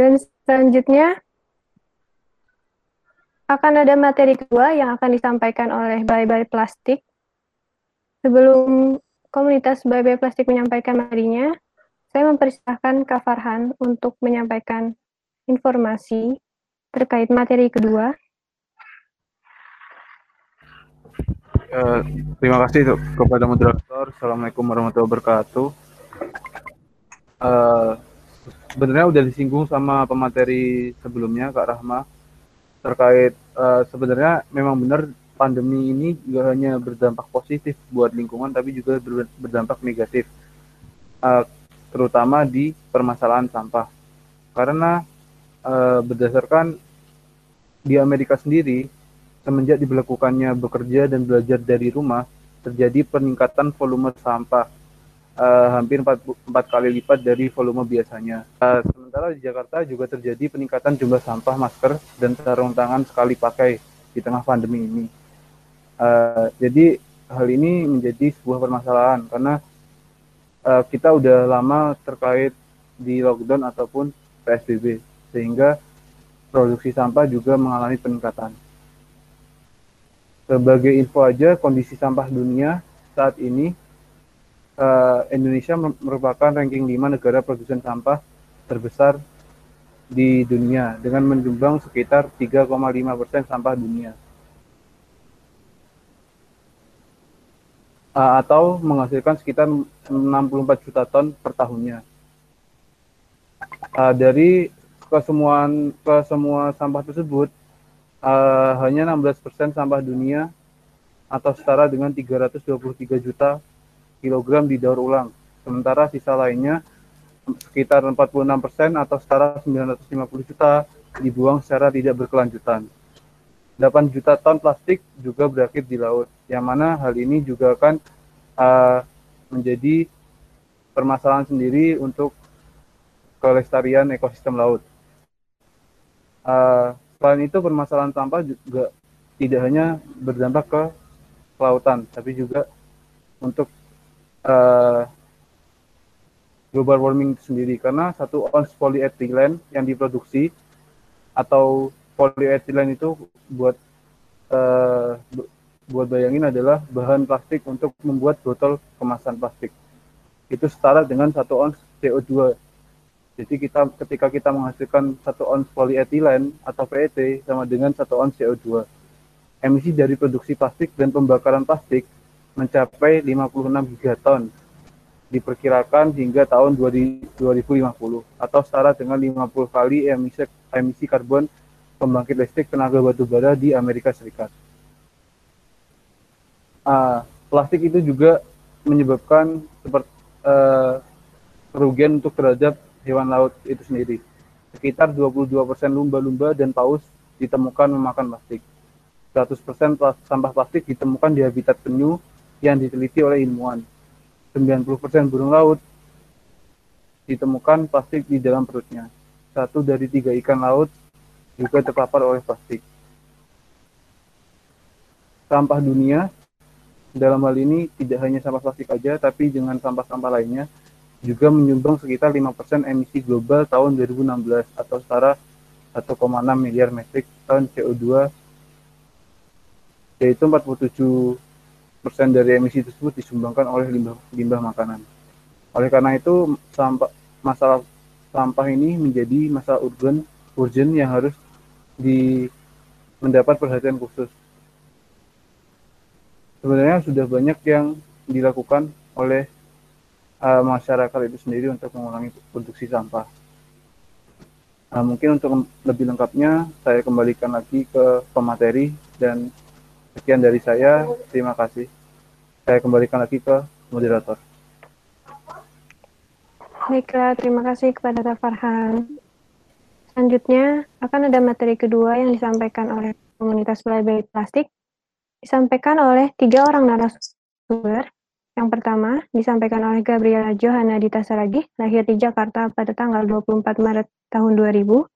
Dan selanjutnya akan ada materi kedua yang akan disampaikan oleh Bye Bye Plastik. Sebelum komunitas Bye Bye Plastik menyampaikan materinya, saya mempersilahkan Kak Farhan untuk menyampaikan informasi terkait materi kedua. Uh, terima kasih kepada moderator. Assalamualaikum warahmatullahi wabarakatuh. Uh, sebenarnya udah disinggung sama pemateri sebelumnya Kak Rahma terkait uh, sebenarnya memang benar pandemi ini gak hanya berdampak positif buat lingkungan tapi juga berdampak negatif uh, terutama di permasalahan sampah. Karena uh, berdasarkan di Amerika sendiri semenjak diberlakukannya bekerja dan belajar dari rumah terjadi peningkatan volume sampah uh, hampir empat, empat kali lipat dari volume biasanya. Uh, sementara di Jakarta juga terjadi peningkatan jumlah sampah masker dan sarung tangan sekali pakai di tengah pandemi ini. Uh, jadi hal ini menjadi sebuah permasalahan karena uh, kita udah lama terkait di lockdown ataupun PSBB sehingga produksi sampah juga mengalami peningkatan. Sebagai info aja, kondisi sampah dunia saat ini uh, Indonesia merupakan ranking 5 negara produsen sampah terbesar di dunia dengan menyumbang sekitar 3,5 persen sampah dunia. Uh, atau menghasilkan sekitar 64 juta ton per tahunnya. Uh, dari kesemuan ke semua sampah tersebut uh, hanya 16% sampah dunia atau setara dengan 323 juta kg didaur ulang. Sementara sisa lainnya sekitar 46% persen atau setara 950 juta dibuang secara tidak berkelanjutan. 8 juta ton plastik juga berakhir di laut, yang mana hal ini juga akan uh, menjadi permasalahan sendiri untuk kelestarian ekosistem laut. Uh, selain itu permasalahan sampah juga tidak hanya berdampak ke kelautan, tapi juga untuk uh, global warming sendiri. Karena satu ons polyethylene yang diproduksi atau polyethylene itu buat uh, buat bayangin adalah bahan plastik untuk membuat botol kemasan plastik. Itu setara dengan satu ons CO2 jadi kita ketika kita menghasilkan satu ons polyethylene atau PET sama dengan satu ons CO2 emisi dari produksi plastik dan pembakaran plastik mencapai 56 gigaton diperkirakan hingga tahun 2050 atau setara dengan 50 kali emisi, emisi karbon pembangkit listrik tenaga batu bara di Amerika Serikat. Uh, plastik itu juga menyebabkan seperti uh, kerugian untuk terhadap hewan laut itu sendiri. Sekitar 22% lumba-lumba dan paus ditemukan memakan plastik. 100% sampah plastik ditemukan di habitat penyu yang diteliti oleh ilmuwan. 90% burung laut ditemukan plastik di dalam perutnya. Satu dari tiga ikan laut juga terpapar oleh plastik. Sampah dunia dalam hal ini tidak hanya sampah plastik saja, tapi dengan sampah-sampah lainnya juga menyumbang sekitar 5% emisi global tahun 2016 atau setara 1,6 miliar metrik ton CO2 yaitu 47 persen dari emisi tersebut disumbangkan oleh limbah, limbah makanan. Oleh karena itu, sampah, masalah sampah ini menjadi masalah urgen, urgent yang harus di, mendapat perhatian khusus. Sebenarnya sudah banyak yang dilakukan oleh uh, masyarakat itu sendiri untuk mengurangi produksi sampah. Nah, mungkin untuk lebih lengkapnya, saya kembalikan lagi ke pemateri dan Sekian dari saya. Terima kasih. Saya kembalikan lagi ke moderator. Baiklah, terima kasih kepada Kak Farhan. Selanjutnya, akan ada materi kedua yang disampaikan oleh komunitas Playback Plastik. Disampaikan oleh tiga orang narasumber. Yang pertama, disampaikan oleh Gabriela Johanna Dita Saragih, lahir di Jakarta pada tanggal 24 Maret tahun 2000.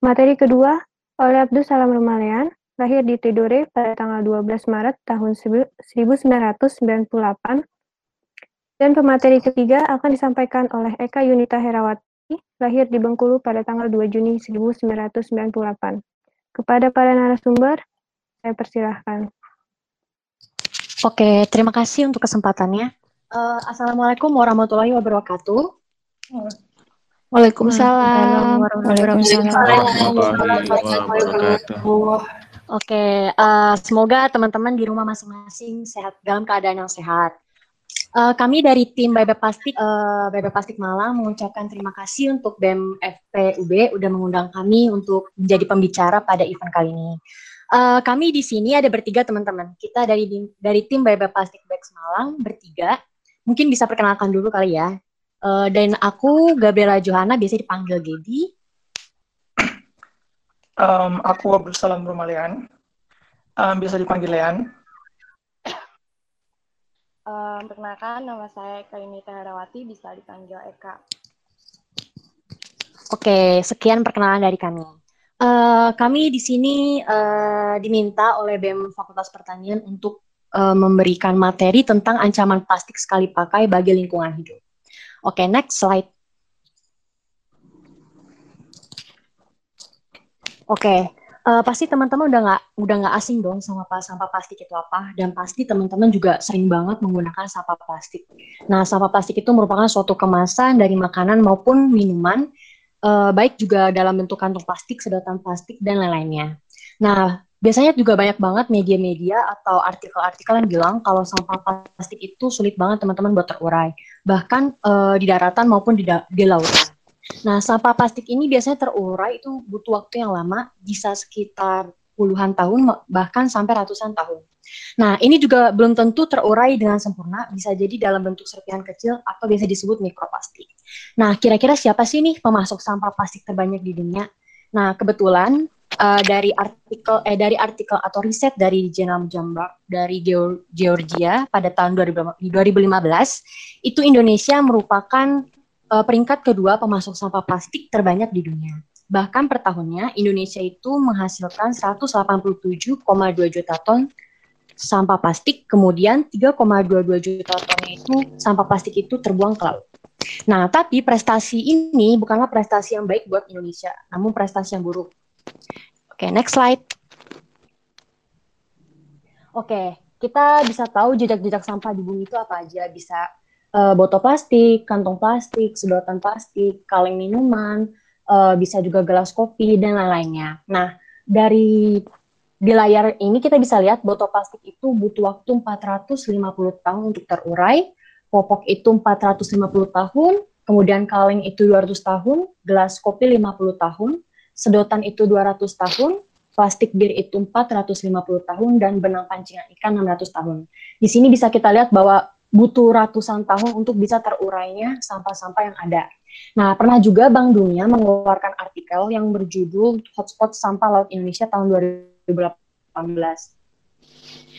Materi kedua, oleh Abdul Salam Rumalean, lahir di Tidore pada tanggal 12 Maret tahun 1998. Dan pemateri ketiga akan disampaikan oleh Eka Yunita Herawati, lahir di Bengkulu pada tanggal 2 Juni 1998. Kepada para narasumber, saya persilahkan. Oke, terima kasih untuk kesempatannya. Uh, Assalamualaikum warahmatullahi wabarakatuh. Waalaikumsalam warahmatullahi wabarakatuh. Oke, uh, semoga teman-teman di rumah masing-masing sehat dalam keadaan yang sehat. Uh, kami dari tim Bebe Plastik, uh, Bebe Plastik Malang mengucapkan terima kasih untuk BEM FPUB udah mengundang kami untuk menjadi pembicara pada event kali ini. Uh, kami di sini ada bertiga teman-teman. Kita dari dari tim Bebe Plastik Bags Malang bertiga. Mungkin bisa perkenalkan dulu kali ya. Uh, dan aku Gabriela Johanna biasa dipanggil Gaby. Um, aku Abdul Salam Rumalian, um, biasa dipanggil Lean. Um, perkenalkan, nama saya Kainita Herawati, bisa dipanggil Eka. Oke, sekian perkenalan dari kami. Uh, kami di sini uh, diminta oleh BEM Fakultas Pertanian untuk uh, memberikan materi tentang ancaman plastik sekali pakai bagi lingkungan hidup. Oke, okay, next slide. Oke, okay. uh, eh, pasti teman-teman udah nggak udah nggak asing dong sama sampah plastik itu apa, dan pasti teman-teman juga sering banget menggunakan sampah plastik. Nah, sampah plastik itu merupakan suatu kemasan dari makanan maupun minuman, uh, baik juga dalam bentuk kantong plastik, sedotan plastik, dan lain-lainnya. Nah, biasanya juga banyak banget media-media atau artikel-artikel yang bilang kalau sampah plastik itu sulit banget teman-teman buat terurai, bahkan uh, di daratan maupun di, da di lautan. Nah, sampah plastik ini biasanya terurai itu butuh waktu yang lama, bisa sekitar puluhan tahun, bahkan sampai ratusan tahun. Nah, ini juga belum tentu terurai dengan sempurna, bisa jadi dalam bentuk serpihan kecil atau biasa disebut mikroplastik. Nah, kira-kira siapa sih nih pemasok sampah plastik terbanyak di dunia? Nah, kebetulan uh, dari artikel eh dari artikel atau riset dari Genome Jambak dari Georgia pada tahun 2015 itu Indonesia merupakan uh, peringkat kedua pemasok sampah plastik terbanyak di dunia. Bahkan per tahunnya Indonesia itu menghasilkan 187,2 juta ton sampah plastik, kemudian 3,22 juta ton itu sampah plastik itu terbuang ke laut. Nah, tapi prestasi ini bukanlah prestasi yang baik buat Indonesia, namun prestasi yang buruk. Oke, okay, next slide. Oke, okay, kita bisa tahu jejak-jejak sampah di bumi itu apa aja. Bisa uh, botol plastik, kantong plastik, sedotan plastik, kaleng minuman, uh, bisa juga gelas kopi, dan lain-lainnya. Nah, dari di layar ini kita bisa lihat botol plastik itu butuh waktu 450 tahun untuk terurai, popok itu 450 tahun, kemudian kaleng itu 200 tahun, gelas kopi 50 tahun, sedotan itu 200 tahun, plastik bir itu 450 tahun, dan benang pancingan ikan 600 tahun. Di sini bisa kita lihat bahwa butuh ratusan tahun untuk bisa terurainya sampah-sampah yang ada. Nah, pernah juga Bank Dunia mengeluarkan artikel yang berjudul Hotspot Sampah Laut Indonesia tahun 2018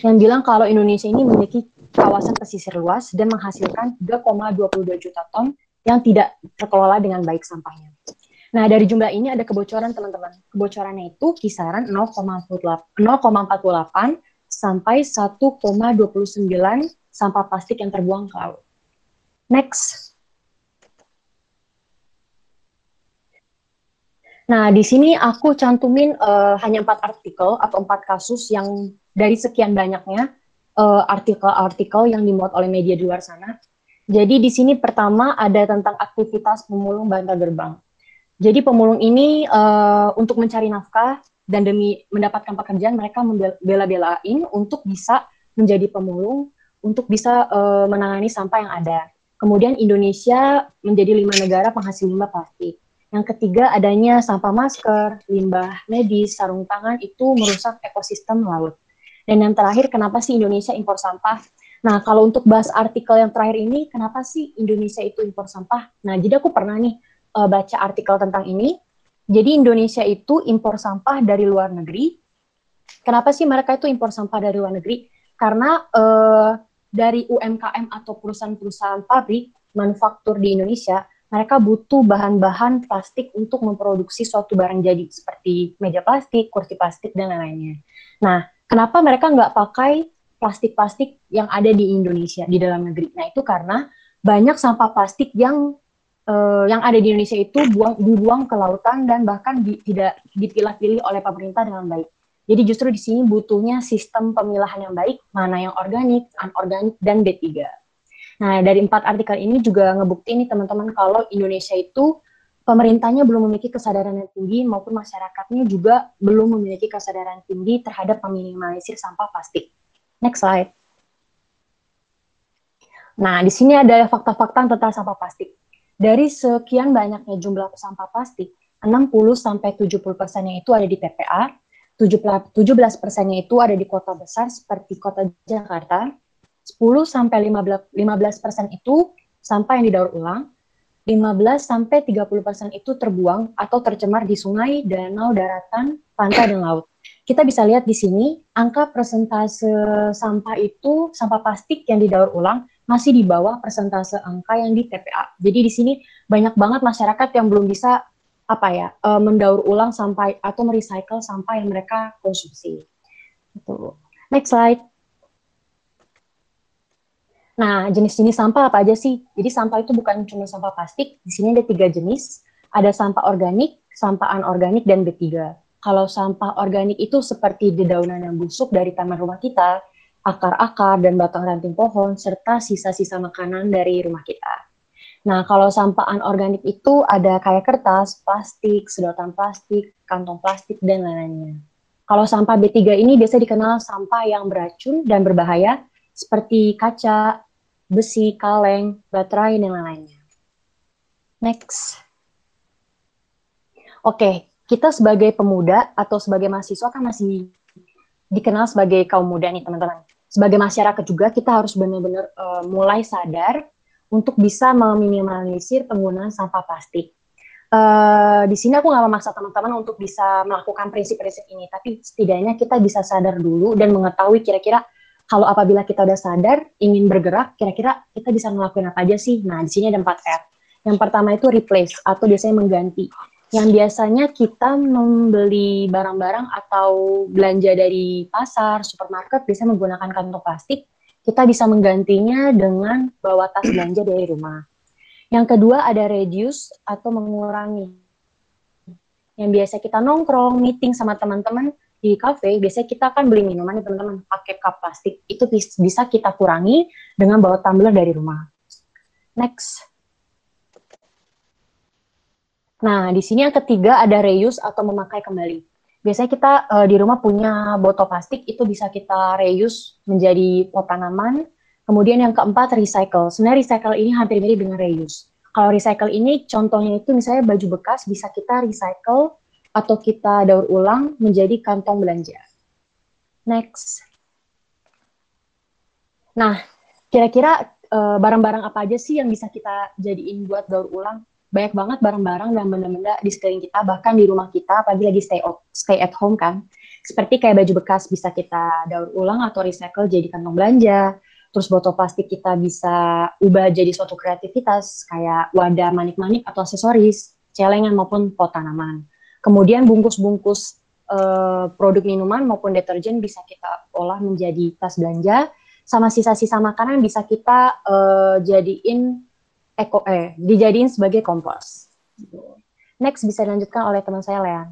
yang bilang kalau Indonesia ini memiliki kawasan pesisir luas dan menghasilkan 3,22 juta ton yang tidak terkelola dengan baik sampahnya. Nah, dari jumlah ini ada kebocoran, teman-teman. Kebocorannya itu kisaran 0,48 sampai 1,29 sampah plastik yang terbuang ke laut. Next. Nah, di sini aku cantumin uh, hanya empat artikel atau empat kasus yang dari sekian banyaknya eh, artikel-artikel uh, yang dimuat oleh media di luar sana. Jadi di sini pertama ada tentang aktivitas pemulung bantar gerbang. Jadi pemulung ini uh, untuk mencari nafkah dan demi mendapatkan pekerjaan mereka membela-belain untuk bisa menjadi pemulung untuk bisa uh, menangani sampah yang ada. Kemudian Indonesia menjadi lima negara penghasil limbah plastik. Yang ketiga adanya sampah masker, limbah medis, sarung tangan itu merusak ekosistem laut. Dan yang terakhir kenapa sih Indonesia impor sampah? Nah, kalau untuk bahas artikel yang terakhir ini, kenapa sih Indonesia itu impor sampah? Nah, jadi aku pernah nih uh, baca artikel tentang ini. Jadi Indonesia itu impor sampah dari luar negeri. Kenapa sih mereka itu impor sampah dari luar negeri? Karena uh, dari UMKM atau perusahaan-perusahaan pabrik manufaktur di Indonesia, mereka butuh bahan-bahan plastik untuk memproduksi suatu barang jadi seperti meja plastik, kursi plastik dan lain-lainnya. Nah, kenapa mereka nggak pakai plastik-plastik yang ada di Indonesia di dalam negeri? Nah, itu karena banyak sampah plastik yang uh, yang ada di Indonesia itu buang dibuang ke lautan dan bahkan di, tidak dipilah-pilih oleh pemerintah dengan baik. Jadi justru di sini butuhnya sistem pemilahan yang baik, mana yang organik, anorganik, dan B3. Nah, dari empat artikel ini juga ngebukti nih teman-teman kalau Indonesia itu pemerintahnya belum memiliki kesadaran yang tinggi maupun masyarakatnya juga belum memiliki kesadaran tinggi terhadap meminimalisir sampah plastik. Next slide. Nah, di sini ada fakta-fakta tentang sampah plastik. Dari sekian banyaknya jumlah sampah plastik, 60 sampai 70 persennya itu ada di TPA, 17 persennya itu ada di kota besar seperti kota Jakarta, 10 sampai 15 persen itu sampah yang didaur ulang, 15 sampai 30 persen itu terbuang atau tercemar di sungai, danau, daratan, pantai, dan laut. Kita bisa lihat di sini angka persentase sampah itu sampah plastik yang didaur ulang masih di bawah persentase angka yang di TPA. Jadi di sini banyak banget masyarakat yang belum bisa apa ya uh, mendaur ulang sampai atau merecycle sampah yang mereka konsumsi. Itu. Next slide. Nah, jenis-jenis sampah apa aja sih? Jadi sampah itu bukan cuma sampah plastik. Di sini ada tiga jenis. Ada sampah organik, sampah anorganik, dan B3. Kalau sampah organik itu seperti dedaunan yang busuk dari taman rumah kita, akar-akar dan batang ranting pohon, serta sisa-sisa makanan dari rumah kita. Nah, kalau sampah anorganik itu ada kayak kertas, plastik, sedotan plastik, kantong plastik, dan lain-lainnya. Kalau sampah B3 ini biasa dikenal sampah yang beracun dan berbahaya, seperti kaca, besi, kaleng, baterai, dan lain-lainnya. Next. Oke, kita sebagai pemuda atau sebagai mahasiswa kan masih dikenal sebagai kaum muda nih teman-teman sebagai masyarakat juga kita harus benar-benar uh, mulai sadar untuk bisa meminimalisir penggunaan sampah plastik. Uh, di sini aku nggak memaksa teman-teman untuk bisa melakukan prinsip-prinsip ini, tapi setidaknya kita bisa sadar dulu dan mengetahui kira-kira kalau apabila kita udah sadar ingin bergerak, kira-kira kita bisa ngelakuin apa aja sih? Nah, di sini ada empat R. Yang pertama itu replace atau biasanya mengganti yang biasanya kita membeli barang-barang atau belanja dari pasar, supermarket bisa menggunakan kantong plastik, kita bisa menggantinya dengan bawa tas belanja dari rumah. Yang kedua ada reduce atau mengurangi. Yang biasa kita nongkrong, meeting sama teman-teman di cafe, biasanya kita akan beli minuman nih teman-teman pakai cup plastik. Itu bisa kita kurangi dengan bawa tumbler dari rumah. Next. Nah, di sini yang ketiga ada reuse atau memakai kembali. Biasanya kita uh, di rumah punya botol plastik, itu bisa kita reuse menjadi pot tanaman. Kemudian yang keempat recycle. Sebenarnya recycle ini hampir mirip dengan reuse. Kalau recycle ini contohnya itu misalnya baju bekas bisa kita recycle atau kita daur ulang menjadi kantong belanja. Next. Nah, kira-kira uh, barang-barang apa aja sih yang bisa kita jadiin buat daur ulang? Banyak banget barang-barang dan benda-benda di sekeliling kita, bahkan di rumah kita, apalagi lagi stay, stay at home kan. Seperti kayak baju bekas bisa kita daur ulang atau recycle jadi kantong belanja, terus botol plastik kita bisa ubah jadi suatu kreativitas, kayak wadah manik-manik atau aksesoris, celengan maupun pot tanaman. Kemudian bungkus-bungkus uh, produk minuman maupun deterjen bisa kita olah menjadi tas belanja, sama sisa-sisa makanan bisa kita uh, jadiin eko eh dijadiin sebagai kompos. Next bisa dilanjutkan oleh teman saya Lean.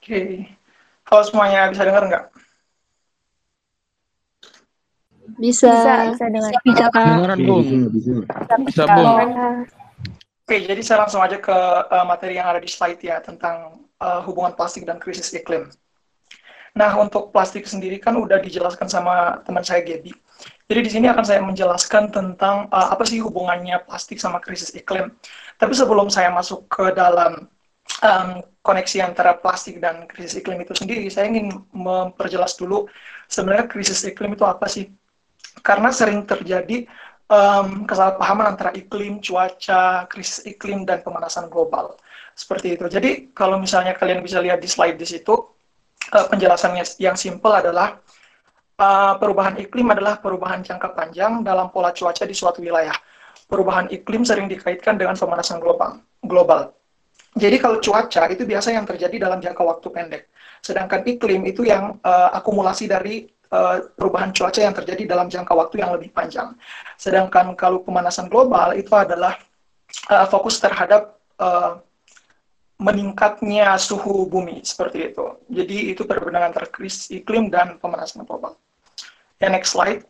Oke, okay. halo semuanya bisa dengar nggak? Bisa. Bisa, bisa dengar. Bisa, Bu. Bisa, bisa. Bu. Oke, jadi saya langsung aja ke uh, materi yang ada di slide ya tentang uh, hubungan plastik dan krisis iklim. Nah, untuk plastik sendiri kan udah dijelaskan sama teman saya Gaby. Jadi di sini akan saya menjelaskan tentang uh, apa sih hubungannya plastik sama krisis iklim. Tapi sebelum saya masuk ke dalam um, koneksi antara plastik dan krisis iklim itu sendiri, saya ingin memperjelas dulu sebenarnya krisis iklim itu apa sih? Karena sering terjadi um, kesalahpahaman antara iklim, cuaca, krisis iklim, dan pemanasan global. Seperti itu. Jadi kalau misalnya kalian bisa lihat di slide di situ, uh, penjelasannya yang simple adalah uh, perubahan iklim adalah perubahan jangka panjang dalam pola cuaca di suatu wilayah. Perubahan iklim sering dikaitkan dengan pemanasan global. global. Jadi kalau cuaca itu biasa yang terjadi dalam jangka waktu pendek. Sedangkan iklim itu yang uh, akumulasi dari uh, perubahan cuaca yang terjadi dalam jangka waktu yang lebih panjang. Sedangkan kalau pemanasan global itu adalah uh, fokus terhadap uh, meningkatnya suhu bumi seperti itu. Jadi itu perbedaan antara iklim dan pemanasan global. Ya next slide.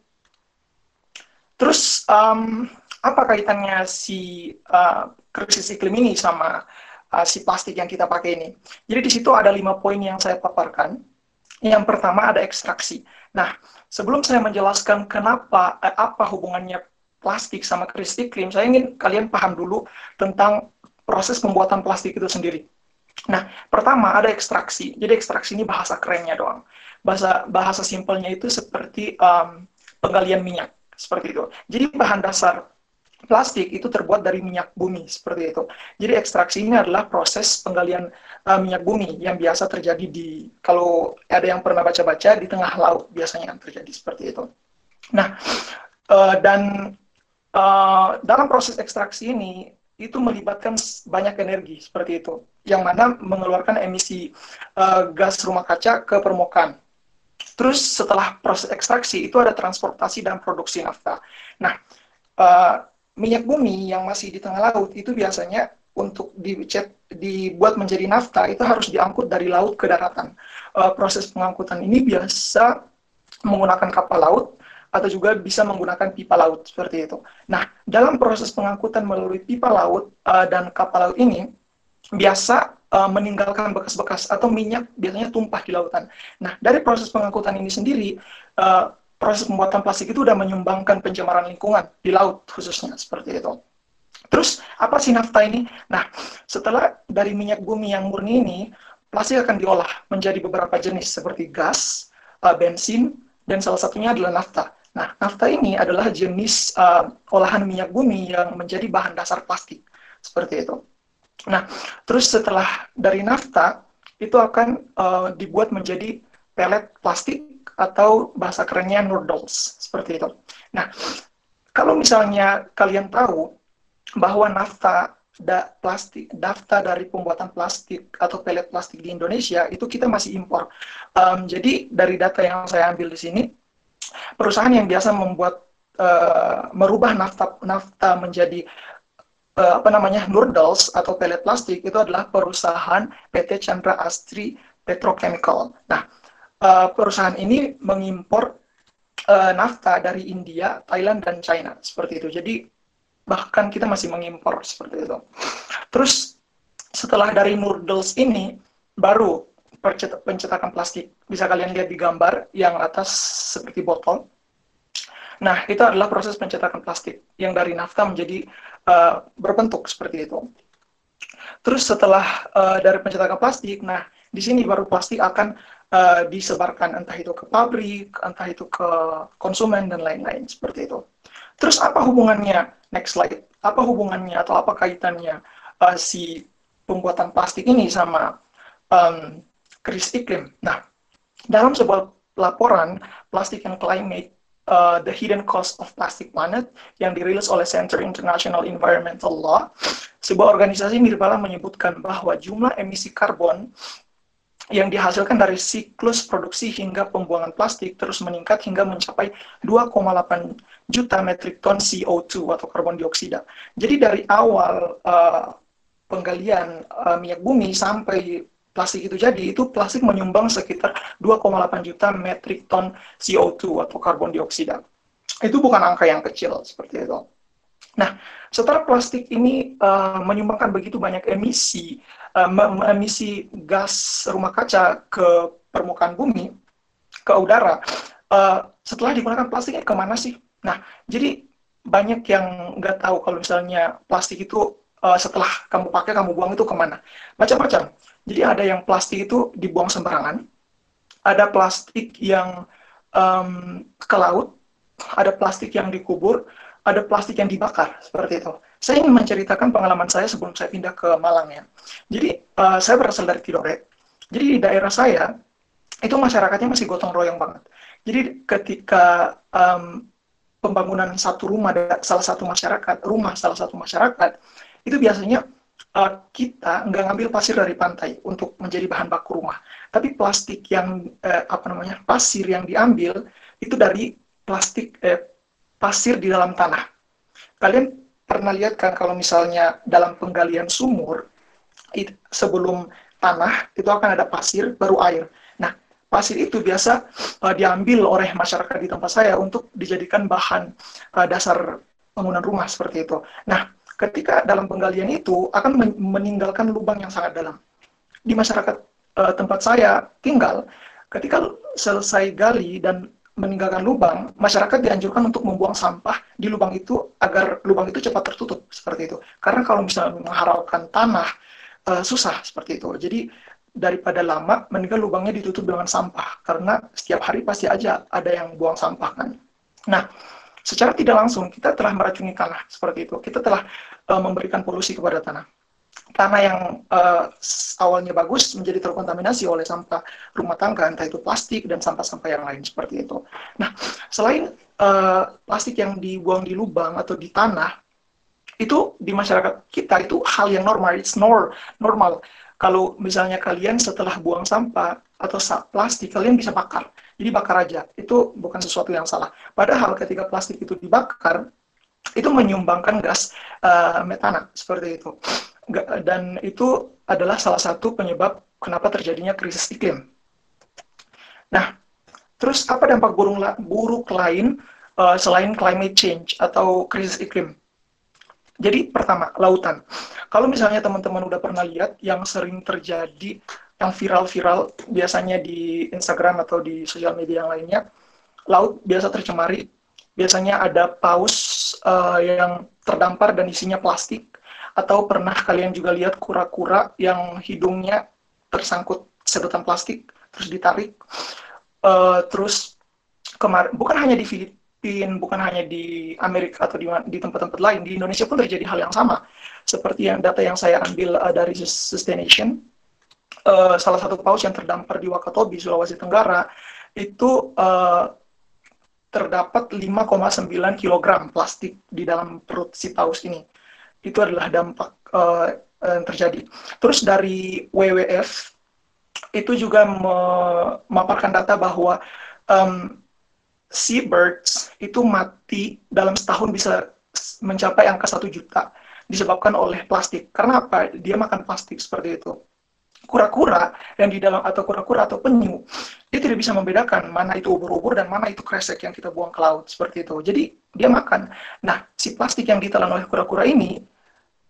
Terus um, apa kaitannya si uh, krisis iklim ini sama uh, si plastik yang kita pakai ini? Jadi di situ ada lima poin yang saya paparkan. Yang pertama ada ekstraksi. Nah, sebelum saya menjelaskan kenapa eh, apa hubungannya plastik sama krisis iklim, saya ingin kalian paham dulu tentang proses pembuatan plastik itu sendiri. Nah, pertama ada ekstraksi. Jadi ekstraksi ini bahasa kerennya doang. Bahasa bahasa simpelnya itu seperti um, penggalian minyak seperti itu. Jadi bahan dasar plastik itu terbuat dari minyak bumi seperti itu. Jadi ekstraksi ini adalah proses penggalian uh, minyak bumi yang biasa terjadi di kalau ada yang pernah baca-baca di tengah laut biasanya yang terjadi seperti itu. Nah, uh, dan uh, dalam proses ekstraksi ini itu melibatkan banyak energi seperti itu, yang mana mengeluarkan emisi uh, gas rumah kaca ke permukaan. Terus setelah proses ekstraksi itu ada transportasi dan produksi nafta. Nah, uh, minyak bumi yang masih di tengah laut itu biasanya untuk dicet, dibuat menjadi nafta itu harus diangkut dari laut ke daratan. Uh, proses pengangkutan ini biasa menggunakan kapal laut atau juga bisa menggunakan pipa laut seperti itu. Nah, dalam proses pengangkutan melalui pipa laut uh, dan kapal laut ini biasa uh, meninggalkan bekas-bekas atau minyak biasanya tumpah di lautan. Nah, dari proses pengangkutan ini sendiri uh, proses pembuatan plastik itu sudah menyumbangkan pencemaran lingkungan di laut khususnya seperti itu. Terus apa sih nafta ini? Nah, setelah dari minyak bumi yang murni ini, plastik akan diolah menjadi beberapa jenis seperti gas, uh, bensin, dan salah satunya adalah nafta. Nah, nafta ini adalah jenis uh, olahan minyak bumi yang menjadi bahan dasar plastik. Seperti itu. Nah, terus setelah dari nafta, itu akan uh, dibuat menjadi pelet plastik atau bahasa kerennya noodles. Seperti itu. Nah, kalau misalnya kalian tahu bahwa nafta da, plastik daftar dari pembuatan plastik atau pelet plastik di Indonesia itu kita masih impor. Um, jadi dari data yang saya ambil di sini perusahaan yang biasa membuat uh, merubah nafta nafta menjadi uh, apa namanya noodles atau pelet plastik itu adalah perusahaan PT Chandra Astri Petrochemical. Nah, uh, perusahaan ini mengimpor uh, nafta dari India, Thailand dan China seperti itu. Jadi bahkan kita masih mengimpor seperti itu. Terus setelah dari noodles ini baru pencetakan plastik. Bisa kalian lihat di gambar yang atas seperti botol. Nah, itu adalah proses pencetakan plastik yang dari nafta menjadi uh, berbentuk seperti itu. Terus setelah uh, dari pencetakan plastik, nah di sini baru plastik akan uh, disebarkan entah itu ke pabrik, entah itu ke konsumen dan lain-lain seperti itu. Terus apa hubungannya? Next slide. Apa hubungannya atau apa kaitannya uh, si pembuatan plastik ini sama um, krisis iklim. Nah, dalam sebuah laporan Plastic and Climate uh, The Hidden Cost of Plastic Planet yang dirilis oleh Center International Environmental Law, sebuah organisasi nirbala menyebutkan bahwa jumlah emisi karbon yang dihasilkan dari siklus produksi hingga pembuangan plastik terus meningkat hingga mencapai 2,8 juta metrik ton CO2 atau karbon dioksida. Jadi dari awal uh, penggalian uh, minyak bumi sampai plastik itu jadi, itu plastik menyumbang sekitar 2,8 juta metrik ton CO2 atau karbon dioksida. Itu bukan angka yang kecil seperti itu. Nah, setelah plastik ini uh, menyumbangkan begitu banyak emisi, uh, emisi gas rumah kaca ke permukaan bumi, ke udara, uh, setelah digunakan plastiknya ke mana sih? Nah, jadi banyak yang nggak tahu kalau misalnya plastik itu uh, setelah kamu pakai, kamu buang itu ke mana. Macam-macam jadi ada yang plastik itu dibuang sembarangan, ada plastik yang um, ke laut, ada plastik yang dikubur, ada plastik yang dibakar seperti itu. Saya ingin menceritakan pengalaman saya sebelum saya pindah ke Malang ya. Jadi uh, saya berasal dari Tidore. Jadi di daerah saya itu masyarakatnya masih gotong royong banget. Jadi ketika um, pembangunan satu rumah salah satu masyarakat, rumah salah satu masyarakat itu biasanya uh, kita nggak ngambil pasir dari pantai untuk menjadi bahan baku rumah, tapi plastik yang uh, apa namanya pasir yang diambil itu dari plastik eh, pasir di dalam tanah. Kalian pernah lihat kan kalau misalnya dalam penggalian sumur it, sebelum tanah itu akan ada pasir baru air. Nah, pasir itu biasa uh, diambil oleh masyarakat di tempat saya untuk dijadikan bahan uh, dasar bangunan rumah seperti itu. Nah, ketika dalam penggalian itu akan meninggalkan lubang yang sangat dalam. Di masyarakat uh, tempat saya tinggal, ketika selesai gali dan meninggalkan lubang, masyarakat dianjurkan untuk membuang sampah di lubang itu agar lubang itu cepat tertutup seperti itu. Karena kalau misalnya mengharapkan tanah uh, susah seperti itu. Jadi daripada lama mendingan lubangnya ditutup dengan sampah karena setiap hari pasti aja ada yang buang sampah kan. Nah, secara tidak langsung kita telah meracuni tanah seperti itu. Kita telah uh, memberikan polusi kepada tanah tanah yang uh, awalnya bagus menjadi terkontaminasi oleh sampah rumah tangga, entah itu plastik dan sampah-sampah yang lain seperti itu. Nah, selain uh, plastik yang dibuang di lubang atau di tanah, itu di masyarakat kita itu hal yang normal, it's nor normal. Kalau misalnya kalian setelah buang sampah atau plastik, kalian bisa bakar. Jadi bakar aja, itu bukan sesuatu yang salah. Padahal ketika plastik itu dibakar, itu menyumbangkan gas uh, metana seperti itu dan itu adalah salah satu penyebab kenapa terjadinya krisis iklim. Nah, terus apa dampak burung buruk lain uh, selain climate change atau krisis iklim? Jadi pertama, lautan. Kalau misalnya teman-teman udah pernah lihat yang sering terjadi, yang viral-viral biasanya di Instagram atau di sosial media yang lainnya, laut biasa tercemari. Biasanya ada paus uh, yang terdampar dan isinya plastik. Atau pernah kalian juga lihat kura-kura yang hidungnya tersangkut sedotan plastik terus ditarik. Uh, terus kemarin bukan hanya di Filipina bukan hanya di Amerika atau di tempat-tempat lain di Indonesia pun terjadi hal yang sama. Seperti yang data yang saya ambil uh, dari Sustaination uh, salah satu paus yang terdampar di Wakatobi Sulawesi Tenggara itu uh, terdapat 5,9 kg plastik di dalam perut si paus ini itu adalah dampak uh, yang terjadi. Terus dari WWF itu juga memaparkan data bahwa um, seabirds itu mati dalam setahun bisa mencapai angka satu juta disebabkan oleh plastik. Karena apa? Dia makan plastik seperti itu. Kura-kura yang di dalam atau kura-kura atau penyu, dia tidak bisa membedakan mana itu ubur-ubur dan mana itu kresek yang kita buang ke laut seperti itu. Jadi dia makan. Nah, si plastik yang ditelan oleh kura-kura ini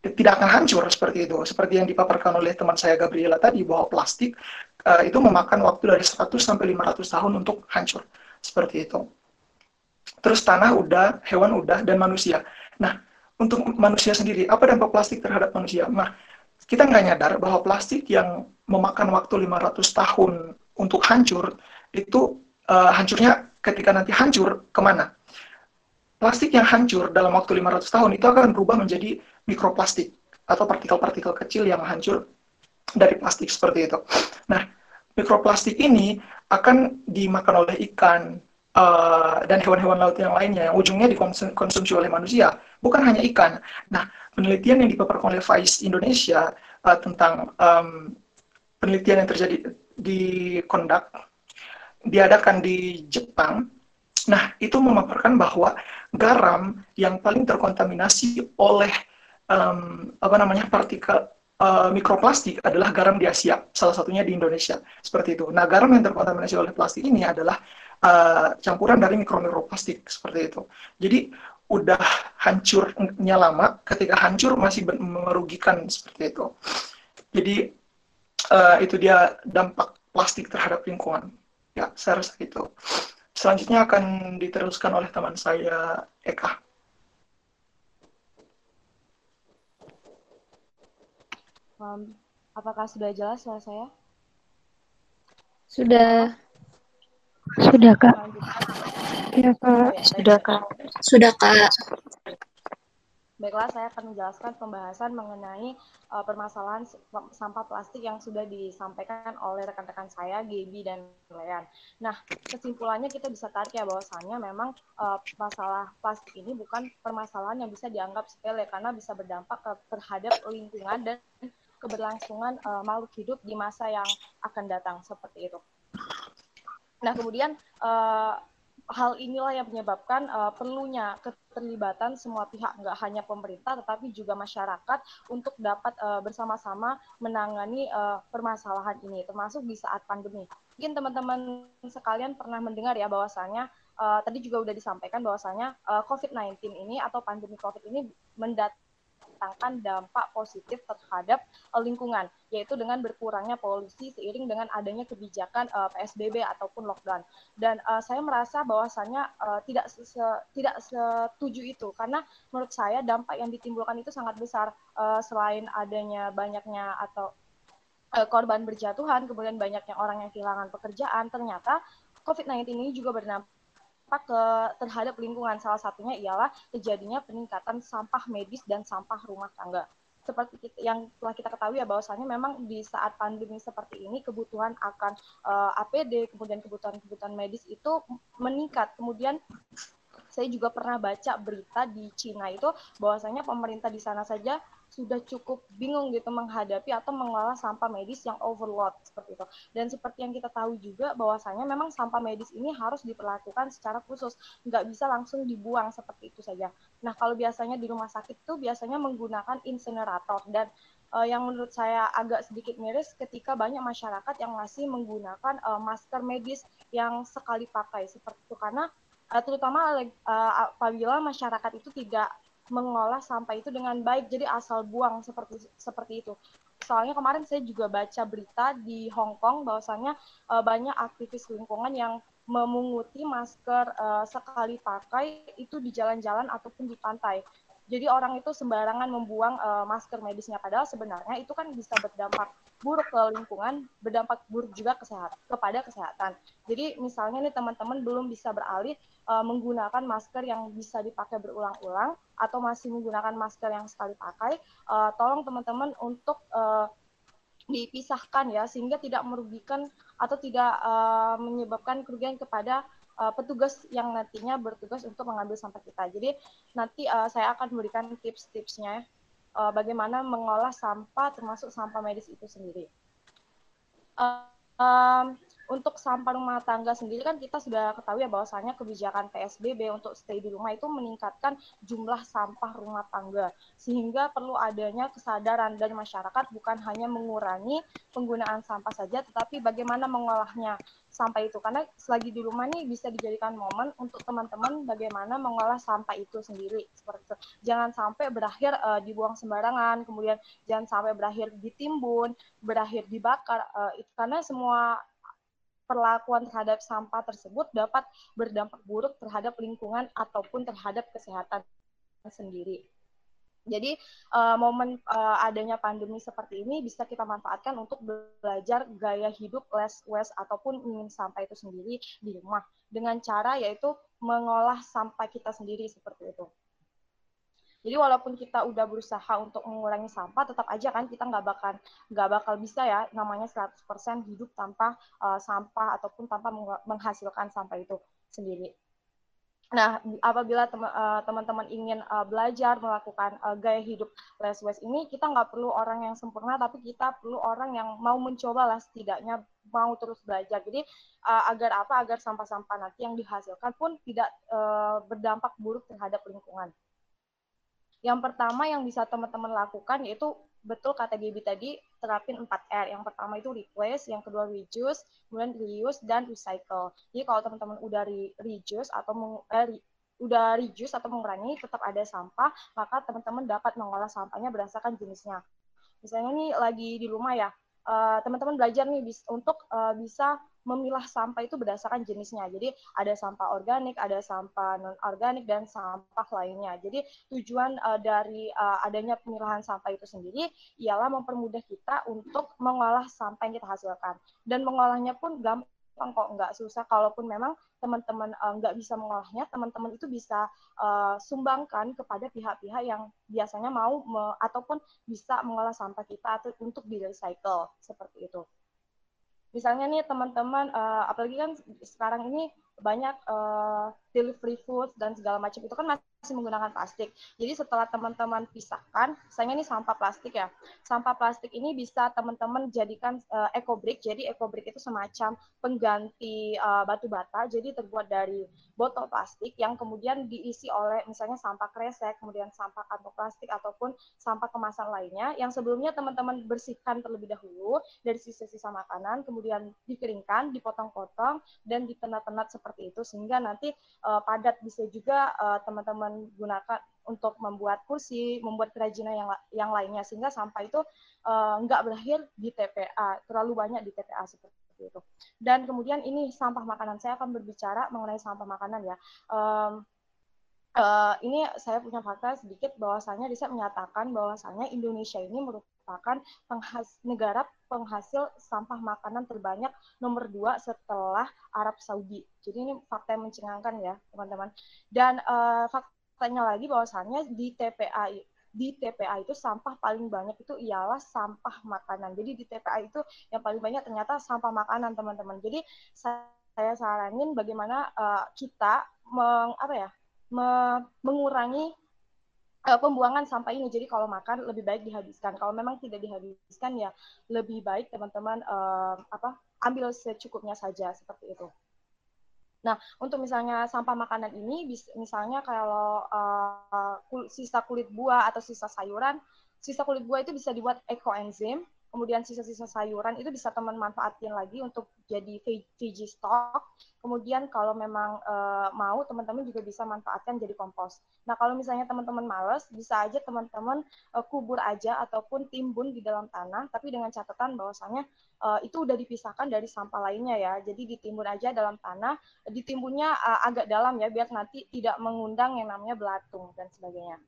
tidak akan hancur seperti itu. Seperti yang dipaparkan oleh teman saya Gabriela tadi bahwa plastik uh, itu memakan waktu dari 100 sampai 500 tahun untuk hancur. Seperti itu. Terus tanah udah, hewan udah, dan manusia. Nah, untuk manusia sendiri, apa dampak plastik terhadap manusia? Nah, kita nggak nyadar bahwa plastik yang memakan waktu 500 tahun untuk hancur, itu uh, hancurnya ketika nanti hancur, ke mana? Plastik yang hancur dalam waktu 500 tahun itu akan berubah menjadi mikroplastik atau partikel-partikel kecil yang hancur dari plastik seperti itu. Nah, mikroplastik ini akan dimakan oleh ikan uh, dan hewan-hewan laut yang lainnya yang ujungnya dikonsumsi oleh manusia, bukan hanya ikan. Nah, penelitian yang dipaparkan oleh Vice Indonesia uh, tentang um, penelitian yang terjadi di Kondak diadakan di Jepang. Nah, itu memaparkan bahwa garam yang paling terkontaminasi oleh um, apa namanya partikel uh, mikroplastik adalah garam di Asia, salah satunya di Indonesia seperti itu. Nah, garam yang terkontaminasi oleh plastik ini adalah uh, campuran dari mikro-mikroplastik seperti itu. Jadi udah hancurnya lama, ketika hancur masih merugikan seperti itu. Jadi uh, itu dia dampak plastik terhadap lingkungan. Ya, saya rasa itu. Selanjutnya akan diteruskan oleh teman saya Eka. Um, apakah sudah jelas suara saya? Sudah. Sudah, Kak. Ya, Kak. Sudah, Kak. Sudah, Kak. Baiklah, saya akan menjelaskan pembahasan mengenai uh, permasalahan sampah plastik yang sudah disampaikan oleh rekan-rekan saya, Gaby dan Lean. Nah, kesimpulannya kita bisa tarik ya bahwasannya memang uh, masalah plastik ini bukan permasalahan yang bisa dianggap sepele karena bisa berdampak terhadap lingkungan dan keberlangsungan uh, makhluk hidup di masa yang akan datang seperti itu. Nah kemudian uh, hal inilah yang menyebabkan uh, perlunya keterlibatan semua pihak, nggak hanya pemerintah, tetapi juga masyarakat untuk dapat uh, bersama-sama menangani uh, permasalahan ini, termasuk di saat pandemi. Mungkin teman-teman sekalian pernah mendengar ya bahwasanya uh, tadi juga sudah disampaikan bahwasanya uh, COVID-19 ini atau pandemi COVID ini mendat mendatangkan dampak positif terhadap uh, lingkungan, yaitu dengan berkurangnya polusi seiring dengan adanya kebijakan uh, eh, PSBB ataupun lockdown. Dan uh, saya merasa bahwasannya uh, tidak se tidak setuju itu karena menurut saya dampak yang ditimbulkan itu sangat besar uh, selain adanya banyaknya atau korban berjatuhan, kemudian banyaknya orang yang kehilangan pekerjaan, ternyata COVID-19 ini juga berdampak dampak ke terhadap lingkungan. Salah satunya ialah terjadinya peningkatan sampah medis dan sampah rumah tangga. Seperti yang telah kita ketahui ya bahwasanya memang di saat pandemi seperti ini kebutuhan akan uh, eh, APD kemudian kebutuhan-kebutuhan medis itu meningkat. Kemudian saya juga pernah baca berita di Cina itu bahwasanya pemerintah di sana saja sudah cukup bingung gitu menghadapi atau mengolah sampah medis yang overload seperti itu. Dan seperti yang kita tahu juga bahwasanya memang sampah medis ini harus diperlakukan secara khusus, nggak bisa langsung dibuang seperti itu saja. Nah kalau biasanya di rumah sakit itu biasanya menggunakan insinerator dan uh, yang menurut saya agak sedikit miris ketika banyak masyarakat yang masih menggunakan uh, masker medis yang sekali pakai seperti itu karena uh, terutama uh, apabila masyarakat itu tidak mengolah sampah itu dengan baik jadi asal buang seperti seperti itu. Soalnya kemarin saya juga baca berita di Hong Kong bahwasanya uh, banyak aktivis lingkungan yang memunguti masker uh, sekali pakai itu di jalan-jalan ataupun di pantai. Jadi orang itu sembarangan membuang uh, masker medisnya. Padahal sebenarnya itu kan bisa berdampak buruk ke lingkungan, berdampak buruk juga kesehatan kepada kesehatan. Jadi misalnya nih teman-teman belum bisa beralih uh, menggunakan masker yang bisa dipakai berulang-ulang atau masih menggunakan masker yang sekali pakai, uh, tolong teman-teman untuk uh, dipisahkan ya sehingga tidak merugikan atau tidak uh, menyebabkan kerugian kepada uh, petugas yang nantinya bertugas untuk mengambil sampah kita. Jadi nanti uh, saya akan memberikan tips-tipsnya uh, bagaimana mengolah sampah termasuk sampah medis itu sendiri. Uh, um, untuk sampah rumah tangga sendiri kan kita sudah ketahui ya bahwasanya kebijakan PSBB untuk stay di rumah itu meningkatkan jumlah sampah rumah tangga sehingga perlu adanya kesadaran dari masyarakat bukan hanya mengurangi penggunaan sampah saja tetapi bagaimana mengolahnya sampah itu karena selagi di rumah nih bisa dijadikan momen untuk teman-teman bagaimana mengolah sampah itu sendiri seperti itu. Jangan sampai berakhir uh, dibuang sembarangan, kemudian jangan sampai berakhir ditimbun, berakhir dibakar uh, itu karena semua perlakuan terhadap sampah tersebut dapat berdampak buruk terhadap lingkungan ataupun terhadap kesehatan sendiri. Jadi uh, momen uh, adanya pandemi seperti ini bisa kita manfaatkan untuk belajar gaya hidup less waste ataupun ingin sampah itu sendiri di rumah dengan cara yaitu mengolah sampah kita sendiri seperti itu. Jadi walaupun kita udah berusaha untuk mengurangi sampah, tetap aja kan kita nggak bakal nggak bakal bisa ya namanya 100% hidup tanpa uh, sampah ataupun tanpa menghasilkan sampah itu sendiri. Nah, apabila eh, teman-teman uh, ingin uh, belajar melakukan uh, gaya hidup less waste ini, kita nggak perlu orang yang sempurna, tapi kita perlu orang yang mau mencoba lah setidaknya mau terus belajar. Jadi uh, agar apa? Agar sampah-sampah nanti yang dihasilkan pun tidak uh, berdampak buruk terhadap lingkungan. Yang pertama yang bisa teman-teman lakukan yaitu betul kata Gaby tadi terapin 4R. Yang pertama itu replace, yang kedua reduce, kemudian reuse dan recycle. Jadi kalau teman-teman udah re reduce atau meng, eh, udah reduce atau mengurangi tetap ada sampah, maka teman-teman dapat mengolah sampahnya berdasarkan jenisnya. Misalnya nih lagi di rumah ya, eh, teman-teman belajar nih untuk uh, bisa memilah sampah itu berdasarkan jenisnya. Jadi ada sampah organik, ada sampah non organik dan sampah lainnya. Jadi tujuan uh, dari uh, adanya pemilahan sampah itu sendiri ialah mempermudah kita untuk mengolah sampah yang kita hasilkan. Dan mengolahnya pun gampang kok nggak susah. Kalaupun memang teman-teman uh, nggak bisa mengolahnya, teman-teman itu bisa uh, sumbangkan kepada pihak-pihak yang biasanya mau me ataupun bisa mengolah sampah kita atau untuk di recycle seperti itu misalnya nih teman-teman uh, apalagi kan sekarang ini banyak uh, delivery food dan segala macam itu kan masih menggunakan plastik. Jadi setelah teman-teman pisahkan, misalnya ini sampah plastik ya. Sampah plastik ini bisa teman-teman jadikan uh, eco brick. Jadi eco brick itu semacam pengganti uh, batu bata. Jadi terbuat dari botol plastik yang kemudian diisi oleh misalnya sampah kresek, kemudian sampah kantong plastik ataupun sampah kemasan lainnya yang sebelumnya teman-teman bersihkan terlebih dahulu dari sisa-sisa makanan, kemudian dikeringkan, dipotong-potong dan ditenat-tenat seperti itu sehingga nanti uh, padat bisa juga uh, teman-teman gunakan untuk membuat kursi, membuat kerajinan yang yang lainnya sehingga sampah itu uh, nggak berakhir di TPA, terlalu banyak di TPA seperti itu. Dan kemudian ini sampah makanan. Saya akan berbicara mengenai sampah makanan ya. Um, uh, ini saya punya fakta sedikit bahwasanya riset menyatakan bahwasanya Indonesia ini merupakan penghas negara penghasil sampah makanan terbanyak nomor dua setelah Arab Saudi. Jadi ini fakta yang mencengangkan ya teman-teman. Dan uh, faktanya lagi bahwasannya di TPA di TPA itu sampah paling banyak itu ialah sampah makanan. Jadi di TPA itu yang paling banyak ternyata sampah makanan teman-teman. Jadi saya saranin bagaimana uh, kita meng, apa ya me, mengurangi uh, pembuangan sampah ini. Jadi kalau makan lebih baik dihabiskan. Kalau memang tidak dihabiskan ya lebih baik teman-teman uh, apa ambil secukupnya saja seperti itu. Nah, untuk misalnya sampah makanan ini, misalnya kalau uh, sisa kulit buah atau sisa sayuran, sisa kulit buah itu bisa dibuat ekoenzim kemudian sisa-sisa sayuran itu bisa teman manfaatin lagi untuk jadi veggie stock. Kemudian kalau memang e, mau teman-teman juga bisa manfaatkan jadi kompos. Nah kalau misalnya teman-teman males, bisa aja teman-teman e, kubur aja ataupun timbun di dalam tanah, tapi dengan catatan bahwasanya e, itu udah dipisahkan dari sampah lainnya ya. Jadi ditimbun aja dalam tanah, ditimbunnya e, agak dalam ya biar nanti tidak mengundang yang namanya belatung dan sebagainya.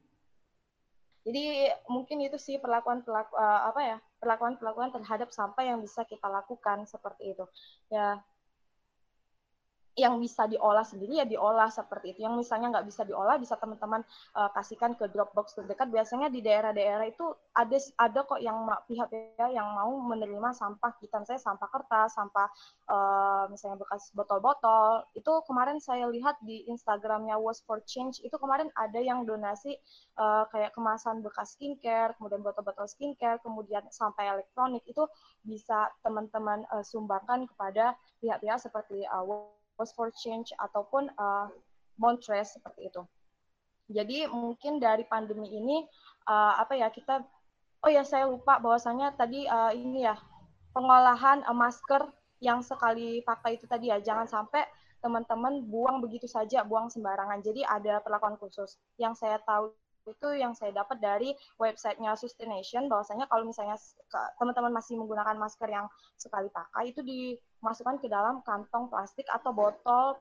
Jadi mungkin itu sih perlakuan pelaku uh, apa ya perlakuan perlakuan terhadap sampah yang bisa kita lakukan seperti itu. Ya yang bisa diolah sendiri ya diolah seperti itu. Yang misalnya nggak bisa diolah bisa teman-teman uh, kasihkan ke Dropbox terdekat. Biasanya di daerah-daerah itu ada ada kok yang pihak ya yang mau menerima sampah kita, saya sampah kertas, sampah uh, misalnya bekas botol-botol. Itu kemarin saya lihat di Instagramnya Was for Change itu kemarin ada yang donasi uh, kayak kemasan bekas skincare, kemudian botol-botol skincare, kemudian sampah elektronik itu bisa teman-teman uh, sumbangkan kepada pihak-pihak seperti uh, Pause for Change ataupun uh, Montres seperti itu. Jadi mungkin dari pandemi ini uh, apa ya kita oh ya saya lupa bahwasanya tadi uh, ini ya pengolahan uh, masker yang sekali pakai itu tadi ya jangan sampai teman-teman buang begitu saja buang sembarangan. Jadi ada perlakuan khusus. Yang saya tahu itu yang saya dapat dari websitenya Sustination bahwasanya kalau misalnya teman-teman masih menggunakan masker yang sekali pakai itu dimasukkan ke dalam kantong plastik atau botol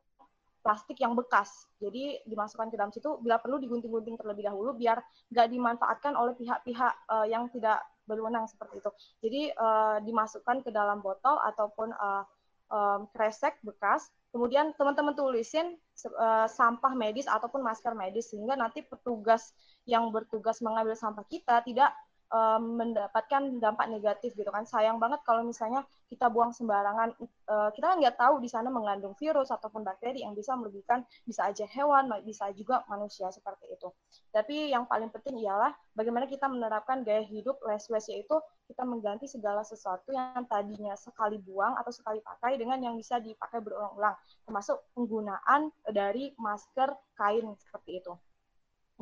plastik yang bekas. Jadi dimasukkan ke dalam situ bila perlu digunting-gunting terlebih dahulu biar nggak dimanfaatkan oleh pihak-pihak uh, yang tidak berwenang seperti itu. Jadi uh, dimasukkan ke dalam botol ataupun uh, um, kresek bekas Kemudian teman-teman tulisin uh, sampah medis ataupun masker medis sehingga nanti petugas yang bertugas mengambil sampah kita tidak um, mendapatkan dampak negatif gitu kan. Sayang banget kalau misalnya kita buang sembarangan uh, kita kan nggak tahu di sana mengandung virus ataupun bakteri yang bisa merugikan bisa aja hewan bisa juga manusia seperti itu. Tapi yang paling penting ialah bagaimana kita menerapkan gaya hidup less waste yaitu kita mengganti segala sesuatu yang tadinya sekali buang atau sekali pakai dengan yang bisa dipakai berulang-ulang termasuk penggunaan dari masker kain seperti itu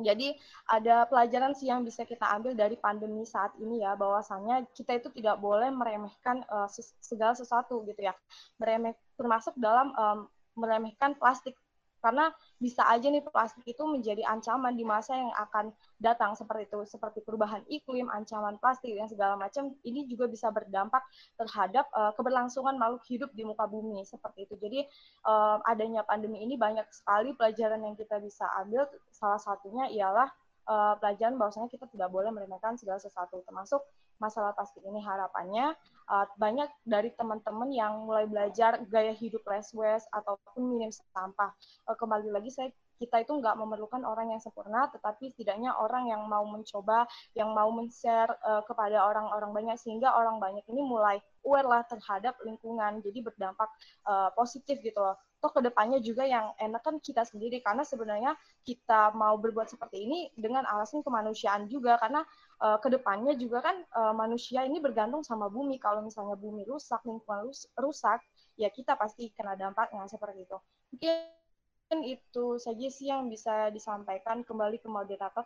jadi ada pelajaran sih yang bisa kita ambil dari pandemi saat ini ya, bahwasannya kita itu tidak boleh meremehkan uh, segala sesuatu gitu ya, meremeh termasuk dalam um, meremehkan plastik karena bisa aja nih plastik itu menjadi ancaman di masa yang akan datang. Seperti itu seperti perubahan iklim ancaman plastik dan segala macam ini juga bisa berdampak terhadap uh, keberlangsungan makhluk hidup di muka bumi. Seperti itu. Jadi uh, adanya pandemi ini banyak sekali pelajaran yang kita bisa ambil. Salah satunya ialah uh, pelajaran bahwasanya kita tidak boleh meremehkan segala sesuatu termasuk masalah plastik ini harapannya uh, banyak dari teman-teman yang mulai belajar gaya hidup less waste ataupun minim sampah. Uh, kembali lagi saya kita itu nggak memerlukan orang yang sempurna, tetapi setidaknya orang yang mau mencoba, yang mau men-share uh, kepada orang-orang banyak sehingga orang banyak ini mulai aware lah terhadap lingkungan, jadi berdampak uh, positif gitu loh. Toh ke depannya juga yang enak kan kita sendiri karena sebenarnya kita mau berbuat seperti ini dengan alasan kemanusiaan juga karena uh, ke depannya juga kan uh, manusia ini bergantung sama bumi. Kalau misalnya bumi rusak, lingkungan rusak, ya kita pasti kena dampaknya seperti itu. Mungkin itu saja sih yang bisa disampaikan kembali ke moderator.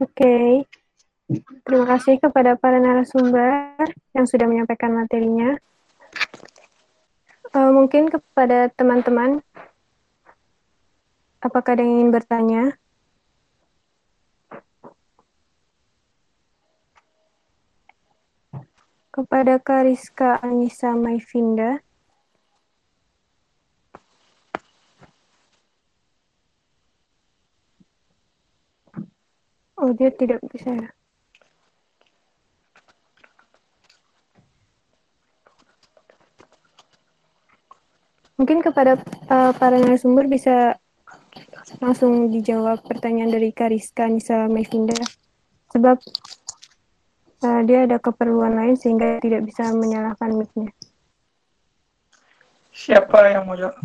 Oke, okay. terima kasih kepada para narasumber yang sudah menyampaikan materinya. Uh, mungkin kepada teman-teman, apakah ada yang ingin bertanya? Kepada Kariska Anissa Maifinda. Oh, dia tidak bisa. Mungkin kepada uh, para narasumber bisa langsung dijawab pertanyaan dari Kariska Nisa Mevinda. Sebab uh, dia ada keperluan lain sehingga tidak bisa menyalakan mic-nya. Siapa yang mau jawab?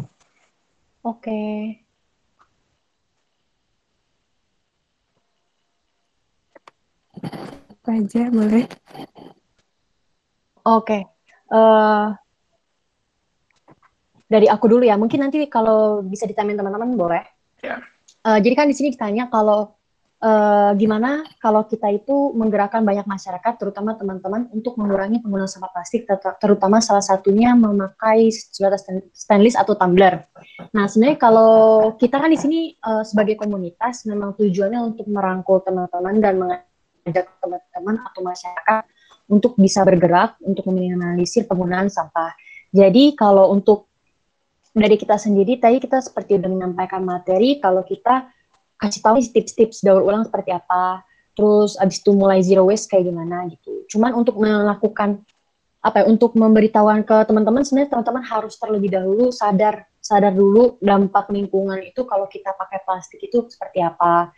Oke. Okay. aja boleh. Oke. Okay. Uh, eh, dari aku dulu ya. Mungkin nanti kalau bisa ditanya teman-teman boleh. Yeah. Ya. Uh, jadi kan di sini ditanya kalau uh, gimana kalau kita itu menggerakkan banyak masyarakat, terutama teman-teman, untuk mengurangi penggunaan sampah plastik, ter terutama salah satunya memakai senjata stainless atau tumbler. Nah, sebenarnya kalau kita kan di sini uh, sebagai komunitas memang tujuannya untuk merangkul teman-teman dan mengajak teman-teman atau masyarakat untuk bisa bergerak untuk meminimalisir penggunaan sampah. Jadi kalau untuk dari kita sendiri tadi kita seperti sudah menyampaikan materi kalau kita kasih tahu tips-tips daur ulang seperti apa, terus abis itu mulai zero waste kayak gimana gitu. Cuman untuk melakukan apa ya, untuk memberitahuan ke teman-teman sebenarnya teman-teman harus terlebih dahulu sadar sadar dulu dampak lingkungan itu kalau kita pakai plastik itu seperti apa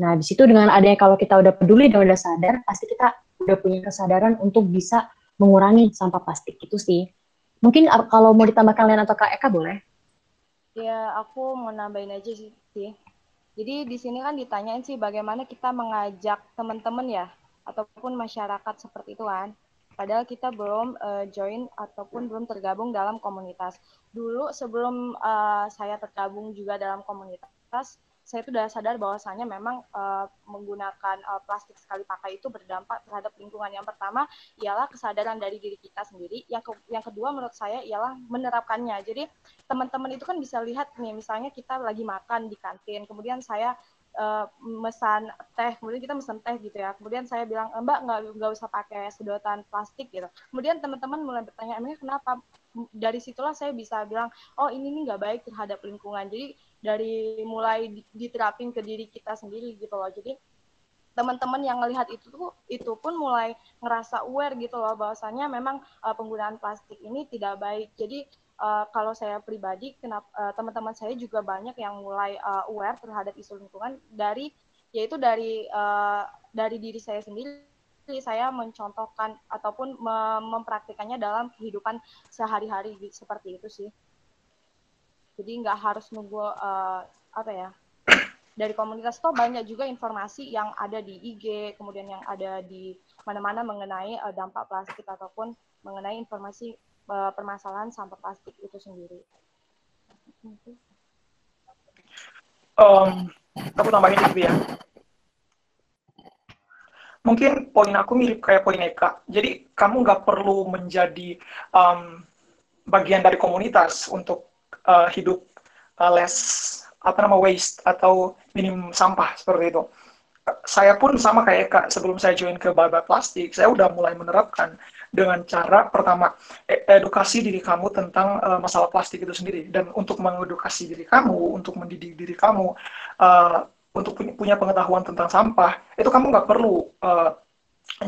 Nah, di situ dengan adanya kalau kita udah peduli dan udah sadar, pasti kita udah punya kesadaran untuk bisa mengurangi sampah plastik itu sih. Mungkin kalau mau ditambahkan lain atau Kak Eka boleh? Ya, aku mau nambahin aja sih. Jadi di sini kan ditanyain sih bagaimana kita mengajak teman-teman ya, ataupun masyarakat seperti itu kan. Padahal kita belum uh, join ataupun belum tergabung dalam komunitas. Dulu sebelum uh, saya tergabung juga dalam komunitas, saya itu sudah sadar bahwasannya memang uh, menggunakan uh, plastik sekali pakai itu berdampak terhadap lingkungan. Yang pertama ialah kesadaran dari diri kita sendiri. Yang ke yang kedua menurut saya ialah menerapkannya. Jadi teman-teman itu kan bisa lihat nih, misalnya kita lagi makan di kantin, kemudian saya uh, mesan teh, kemudian kita mesan teh gitu ya. Kemudian saya bilang, Mbak nggak nggak usah pakai sedotan plastik gitu. Kemudian teman-teman mulai bertanya, emangnya kenapa? Dari situlah saya bisa bilang, oh ini nih nggak baik terhadap lingkungan. Jadi dari mulai diterapin ke diri kita sendiri gitu loh. Jadi teman-teman yang melihat itu tuh itu pun mulai ngerasa aware gitu loh bahwasanya memang uh, penggunaan plastik ini tidak baik. Jadi uh, kalau saya pribadi kenapa uh, teman-teman saya juga banyak yang mulai uh, aware terhadap isu lingkungan dari yaitu dari uh, dari diri saya sendiri. Saya mencontohkan ataupun mempraktikannya dalam kehidupan sehari-hari seperti itu sih jadi nggak harus nunggu uh, apa ya dari komunitas toh banyak juga informasi yang ada di IG kemudian yang ada di mana-mana mengenai uh, dampak plastik ataupun mengenai informasi uh, permasalahan sampah plastik itu sendiri. Um, aku tambahin dikit ya. Mungkin poin aku mirip kayak poin Eka. Jadi kamu nggak perlu menjadi um, bagian dari komunitas untuk uh, hidup uh, less apa nama waste atau minim sampah seperti itu. Saya pun sama kayak Kak sebelum saya join ke Bye Bye Plastik, saya udah mulai menerapkan dengan cara pertama e, edukasi diri kamu tentang uh, masalah plastik itu sendiri dan untuk mengedukasi diri kamu, untuk mendidik diri kamu uh, untuk punya pengetahuan tentang sampah itu kamu nggak perlu uh,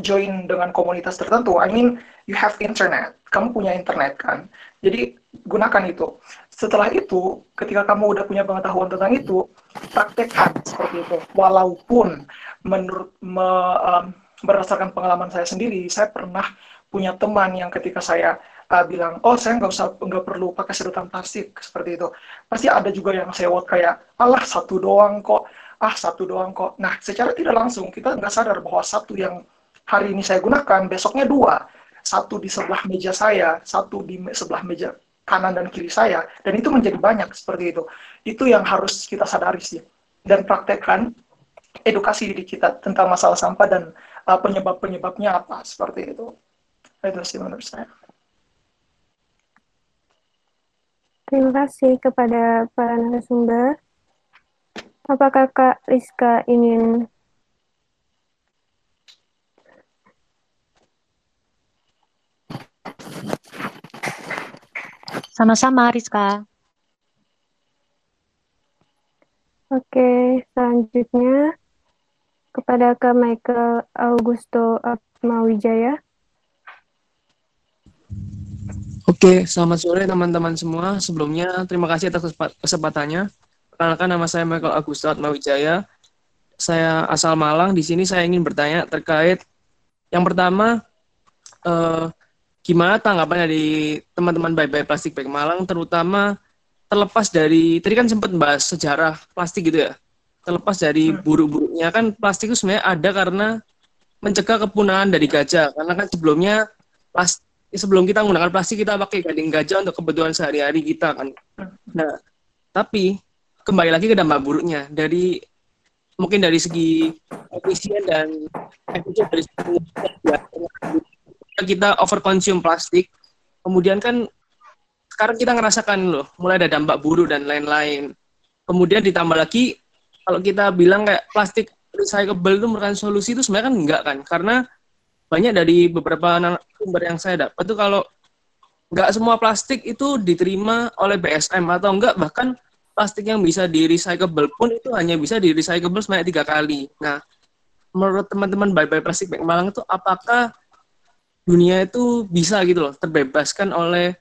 join dengan komunitas tertentu. I mean, you have internet. Kamu punya internet kan. Jadi gunakan itu. Setelah itu ketika kamu udah punya pengetahuan tentang itu praktekkan seperti itu. Walaupun menurut me, um, berdasarkan pengalaman saya sendiri saya pernah punya teman yang ketika saya uh, bilang oh saya nggak usah nggak perlu pakai sedotan plastik seperti itu. Pasti ada juga yang sewot kayak alah satu doang kok. Ah satu doang kok. Nah secara tidak langsung kita nggak sadar bahwa satu yang hari ini saya gunakan besoknya dua. Satu di sebelah meja saya satu di sebelah meja kanan dan kiri saya dan itu menjadi banyak seperti itu itu yang harus kita sadari sih dan praktekkan edukasi diri kita tentang masalah sampah dan uh, penyebab-penyebabnya apa seperti itu. Itu sih menurut saya. Terima kasih kepada para narasumber. Apakah Kak Rizka ingin Sama-sama, Rizka. Oke, selanjutnya kepada Kak Michael Augusto Atmawijaya. Oke, selamat sore teman-teman semua. Sebelumnya, terima kasih atas kesempatannya. Perkenalkan nama saya Michael Augusto Atmawijaya. Saya asal Malang. Di sini saya ingin bertanya terkait yang pertama, eh, gimana tanggapan dari teman-teman Bye Bye Plastik Bag Malang, terutama terlepas dari, tadi kan sempat bahas sejarah plastik gitu ya, terlepas dari hmm. buruk-buruknya kan plastik itu sebenarnya ada karena mencegah kepunahan dari gajah. Karena kan sebelumnya plastik sebelum kita menggunakan plastik kita pakai gading gajah untuk kebutuhan sehari-hari kita kan. Nah tapi kembali lagi ke dampak buruknya. Dari mungkin dari segi efisien dan efisien dari segi kita overconsume plastik kemudian kan sekarang kita ngerasakan loh mulai ada dampak buruk dan lain-lain kemudian ditambah lagi kalau kita bilang kayak plastik recyclable itu merupakan solusi itu sebenarnya kan enggak kan karena banyak dari beberapa sumber yang saya dapat itu kalau enggak semua plastik itu diterima oleh BSM atau enggak bahkan plastik yang bisa di recyclable pun itu hanya bisa di recyclable sebanyak tiga kali. Nah, menurut teman-teman Bye Bye Plastik Back Malang itu apakah dunia itu bisa gitu loh terbebaskan oleh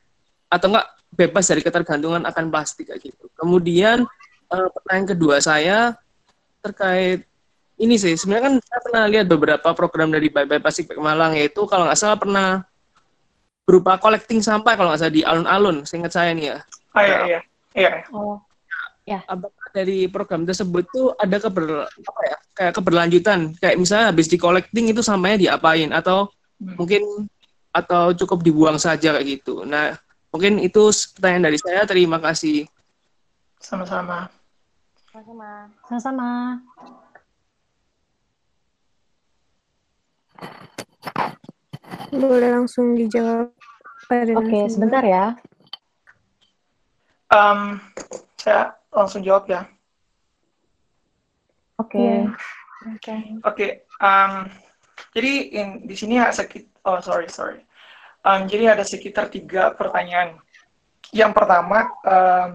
atau enggak bebas dari ketergantungan akan plastik kayak gitu. Kemudian uh, pertanyaan kedua saya terkait ini sih sebenarnya kan saya pernah lihat beberapa program dari Bye Bye Plastik Malang yaitu kalau nggak salah pernah berupa collecting sampah kalau nggak salah di alun-alun seingat saya nih ya. Oh iya iya. Iya. Oh. Ya. Apakah dari program tersebut tuh ada keber apa ya kayak keberlanjutan kayak misalnya habis di collecting itu sampahnya diapain atau. Mungkin atau cukup dibuang saja kayak gitu. Nah, mungkin itu pertanyaan dari saya. Terima kasih. Sama-sama. Sama-sama. Sama-sama. Boleh langsung dijawab Oke, okay, sebentar ya. Um, saya langsung jawab ya. Oke. Okay. Iya. Oke. Okay. Oke. Okay, um, jadi in, di sini oh sorry sorry. Um, jadi ada sekitar tiga pertanyaan. Yang pertama, um,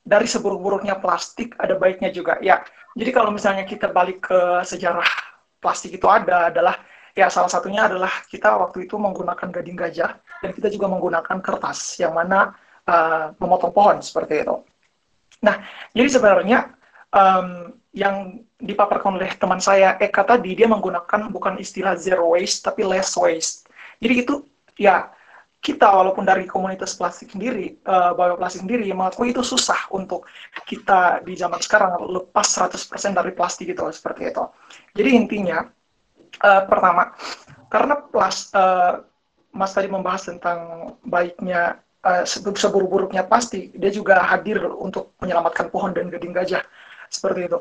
dari seburuk-buruknya plastik ada baiknya juga. Ya, jadi kalau misalnya kita balik ke sejarah plastik itu ada adalah ya salah satunya adalah kita waktu itu menggunakan gading gajah dan kita juga menggunakan kertas yang mana uh, memotong pohon seperti itu. Nah, jadi sebenarnya um, yang dipaparkan oleh teman saya Eka tadi dia menggunakan bukan istilah zero waste tapi less waste. Jadi itu ya kita walaupun dari komunitas plastik sendiri, uh, bawa plastik sendiri mengakui itu susah untuk kita di zaman sekarang lepas 100% dari plastik itu seperti itu. Jadi intinya uh, pertama karena plas uh, Mas tadi membahas tentang baiknya uh, seburuk-buruknya plastik, dia juga hadir untuk menyelamatkan pohon dan gading gajah seperti itu.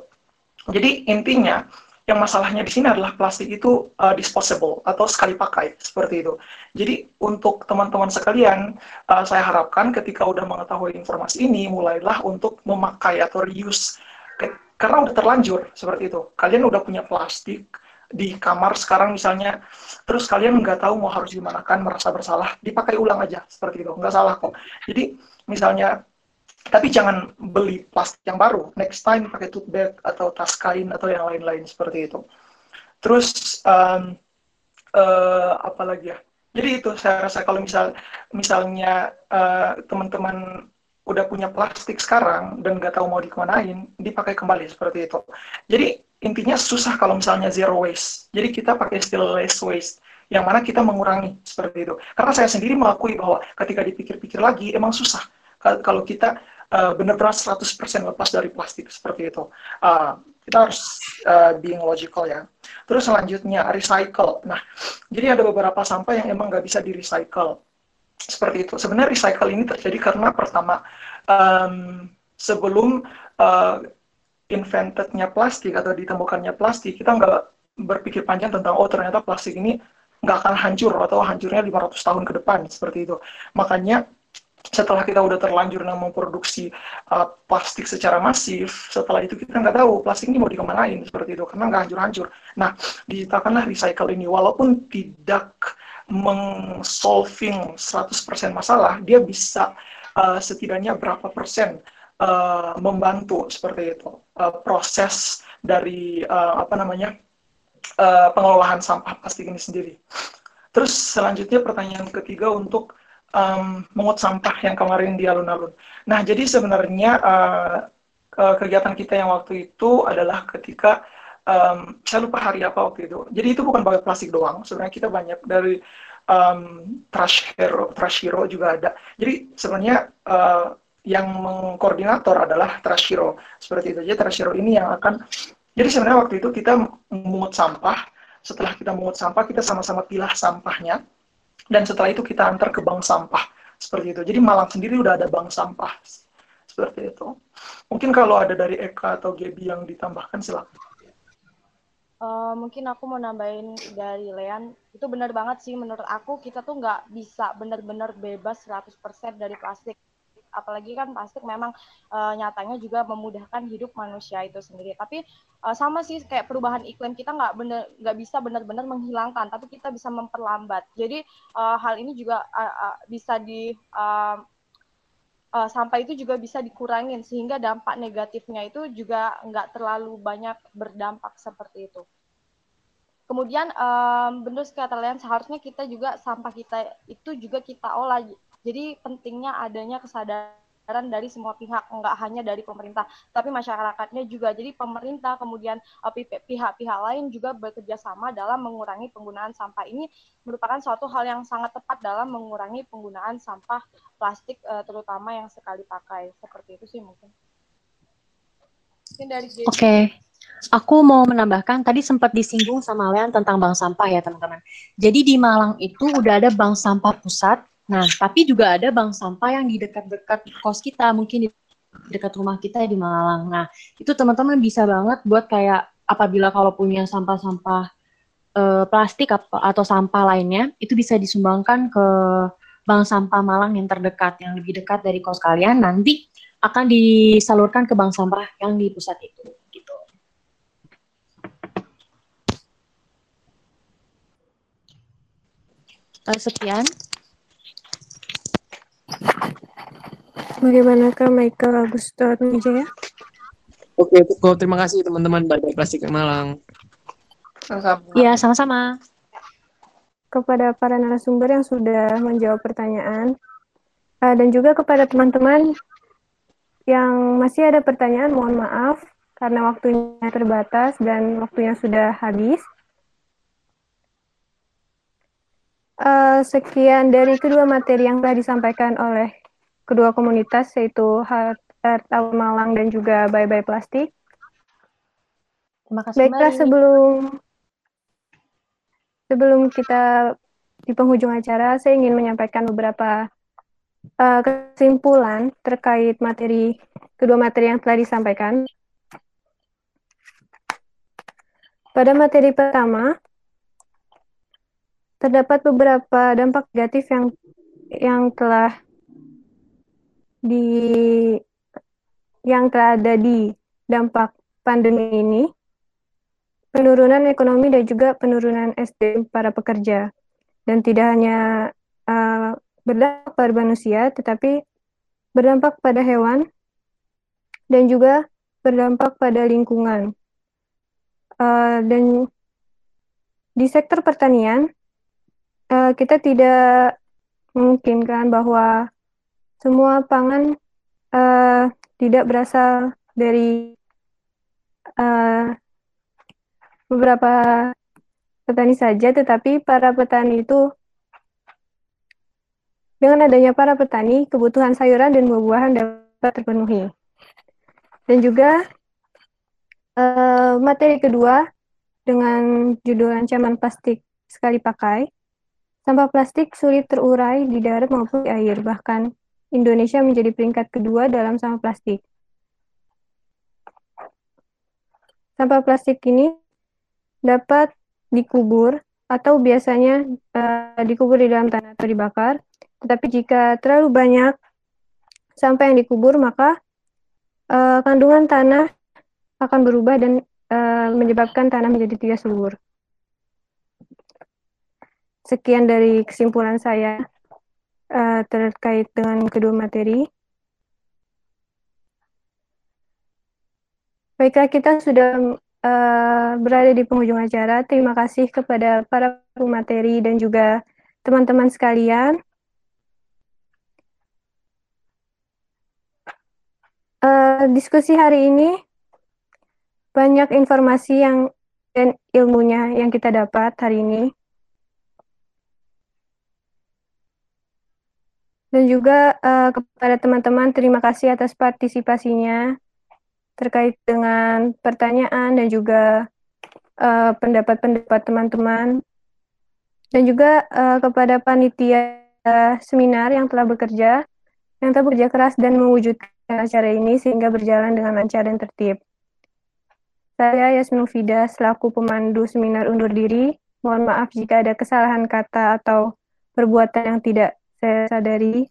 Jadi intinya yang masalahnya di sini adalah plastik itu uh, disposable atau sekali pakai seperti itu. Jadi untuk teman-teman sekalian, uh, saya harapkan ketika udah mengetahui informasi ini, mulailah untuk memakai atau reuse karena udah terlanjur seperti itu. Kalian udah punya plastik di kamar sekarang misalnya, terus kalian nggak tahu mau harus gimana kan, merasa bersalah, dipakai ulang aja seperti itu, nggak salah kok. Jadi misalnya tapi jangan beli plastik yang baru. Next time pakai tote bag atau tas kain atau yang lain-lain seperti itu. Terus um, uh, apa lagi ya? Jadi itu saya rasa kalau misal misalnya uh, teman-teman udah punya plastik sekarang dan nggak tahu mau dikemanain, dipakai kembali seperti itu. Jadi intinya susah kalau misalnya zero waste. Jadi kita pakai istilah less waste, yang mana kita mengurangi seperti itu. Karena saya sendiri mengakui bahwa ketika dipikir-pikir lagi, emang susah kalau kita uh, benar-benar 100% lepas dari plastik seperti itu. Uh, kita harus uh, being logical ya. Terus selanjutnya recycle. Nah, jadi ada beberapa sampah yang emang nggak bisa di recycle seperti itu. Sebenarnya recycle ini terjadi karena pertama um, sebelum uh, inventednya plastik atau ditemukannya plastik, kita nggak berpikir panjang tentang oh ternyata plastik ini nggak akan hancur atau hancurnya 500 tahun ke depan seperti itu. Makanya setelah kita udah terlanjur memproduksi uh, plastik secara masif, setelah itu kita nggak tahu plastik ini mau dikemanain seperti itu karena nggak hancur-hancur. Nah, diciptakanlah recycle ini walaupun tidak mengsolving 100% masalah, dia bisa uh, setidaknya berapa persen uh, membantu seperti itu uh, proses dari uh, apa namanya uh, pengelolaan sampah plastik ini sendiri. Terus selanjutnya pertanyaan ketiga untuk um, mengut sampah yang kemarin di alun-alun. Nah jadi sebenarnya uh, kegiatan kita yang waktu itu adalah ketika um, saya lupa hari apa waktu itu. Jadi itu bukan pakai plastik doang. Sebenarnya kita banyak dari um, trash hero, trash hero juga ada. Jadi sebenarnya uh, yang mengkoordinator adalah trash hero seperti itu. Jadi trash hero ini yang akan. Jadi sebenarnya waktu itu kita mengut sampah. Setelah kita mengut sampah, kita sama-sama pilah sampahnya. Dan setelah itu kita antar ke bank sampah seperti itu. Jadi Malang sendiri udah ada bank sampah seperti itu. Mungkin kalau ada dari Eka atau Gebi yang ditambahkan silakan. Uh, mungkin aku mau nambahin dari Lean, itu benar banget sih menurut aku kita tuh nggak bisa benar-benar bebas 100% dari plastik. Apalagi kan plastik memang uh, nyatanya juga memudahkan hidup manusia itu sendiri. Tapi uh, sama sih kayak perubahan iklim kita nggak bener nggak bisa benar-benar menghilangkan, tapi kita bisa memperlambat. Jadi uh, hal ini juga uh, uh, bisa di uh, uh, sampah itu juga bisa dikurangin sehingga dampak negatifnya itu juga nggak terlalu banyak berdampak seperti itu. Kemudian um, benar sekali seharusnya kita juga sampah kita itu juga kita olah. Jadi pentingnya adanya kesadaran dari semua pihak, enggak hanya dari pemerintah, tapi masyarakatnya juga. Jadi pemerintah kemudian uh, pihak-pihak lain juga bekerja sama dalam mengurangi penggunaan sampah ini merupakan suatu hal yang sangat tepat dalam mengurangi penggunaan sampah plastik uh, terutama yang sekali pakai. Seperti itu sih mungkin. Mungkin dari Oke. Okay. Aku mau menambahkan tadi sempat disinggung sama Leon tentang bank sampah ya teman-teman. Jadi di Malang itu udah ada bank sampah pusat Nah, tapi juga ada bank sampah yang di dekat-dekat kos kita, mungkin di dekat rumah kita di Malang. Nah, itu teman-teman bisa banget buat kayak apabila kalau punya sampah-sampah e, plastik atau sampah lainnya, itu bisa disumbangkan ke bank sampah Malang yang terdekat, yang lebih dekat dari kos kalian. Nanti akan disalurkan ke bank sampah yang di pusat itu. Gitu. Eh, sekian. Bagaimana Kak Michael Augusto Wijaya? Oke, okay, terima kasih teman-teman Badai Plastik Malang. Iya, sama-sama. Kepada para narasumber yang sudah menjawab pertanyaan, uh, dan juga kepada teman-teman yang masih ada pertanyaan, mohon maaf karena waktunya terbatas dan waktunya sudah habis. Uh, sekian dari kedua materi yang telah disampaikan oleh kedua komunitas yaitu Harta Malang dan juga Bye Bye Plastik. Terima kasih. Baiklah sebelum sebelum kita di penghujung acara, saya ingin menyampaikan beberapa uh, kesimpulan terkait materi kedua materi yang telah disampaikan. Pada materi pertama, terdapat beberapa dampak negatif yang yang telah di yang telah ada di dampak pandemi ini. Penurunan ekonomi dan juga penurunan SDM para pekerja. Dan tidak hanya uh, berdampak pada manusia tetapi berdampak pada hewan dan juga berdampak pada lingkungan. Uh, dan di sektor pertanian uh, kita tidak memungkinkan bahwa semua pangan uh, tidak berasal dari uh, beberapa petani saja, tetapi para petani itu dengan adanya para petani, kebutuhan sayuran dan buah-buahan dapat terpenuhi. Dan juga uh, materi kedua dengan judul ancaman plastik sekali pakai. Sampah plastik sulit terurai di darat maupun di air, bahkan Indonesia menjadi peringkat kedua dalam sampah plastik. Sampah plastik ini dapat dikubur atau biasanya uh, dikubur di dalam tanah atau dibakar. Tetapi jika terlalu banyak sampah yang dikubur, maka uh, kandungan tanah akan berubah dan uh, menyebabkan tanah menjadi tidak subur. Sekian dari kesimpulan saya uh, terkait dengan kedua materi. Baiklah, kita sudah uh, berada di penghujung acara. Terima kasih kepada para pemateri dan juga teman-teman sekalian. Uh, diskusi hari ini banyak informasi yang dan ilmunya yang kita dapat hari ini. Dan juga uh, kepada teman-teman, terima kasih atas partisipasinya terkait dengan pertanyaan dan juga eh, pendapat-pendapat uh, teman-teman. Dan juga uh, kepada panitia seminar yang telah bekerja, yang telah bekerja keras dan mewujudkan acara ini sehingga berjalan dengan lancar dan tertib. Saya Yasmin Fida selaku pemandu seminar undur diri. Mohon maaf jika ada kesalahan kata atau perbuatan yang tidak saya sadari.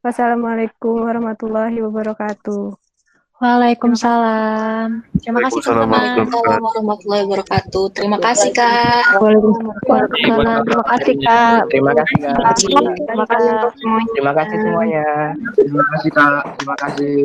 Wassalamualaikum warahmatullahi wabarakatuh. Waalaikumsalam. Terima kasih teman-teman. warahmatullahi wabarakatuh. Terima kasih Kak. Waalaikumsalam. Terima kasih Kak. Terima kasih Kak. Terima kasih semuanya. Terima kasih semuanya. Terima kasih Kak. Terima kasih.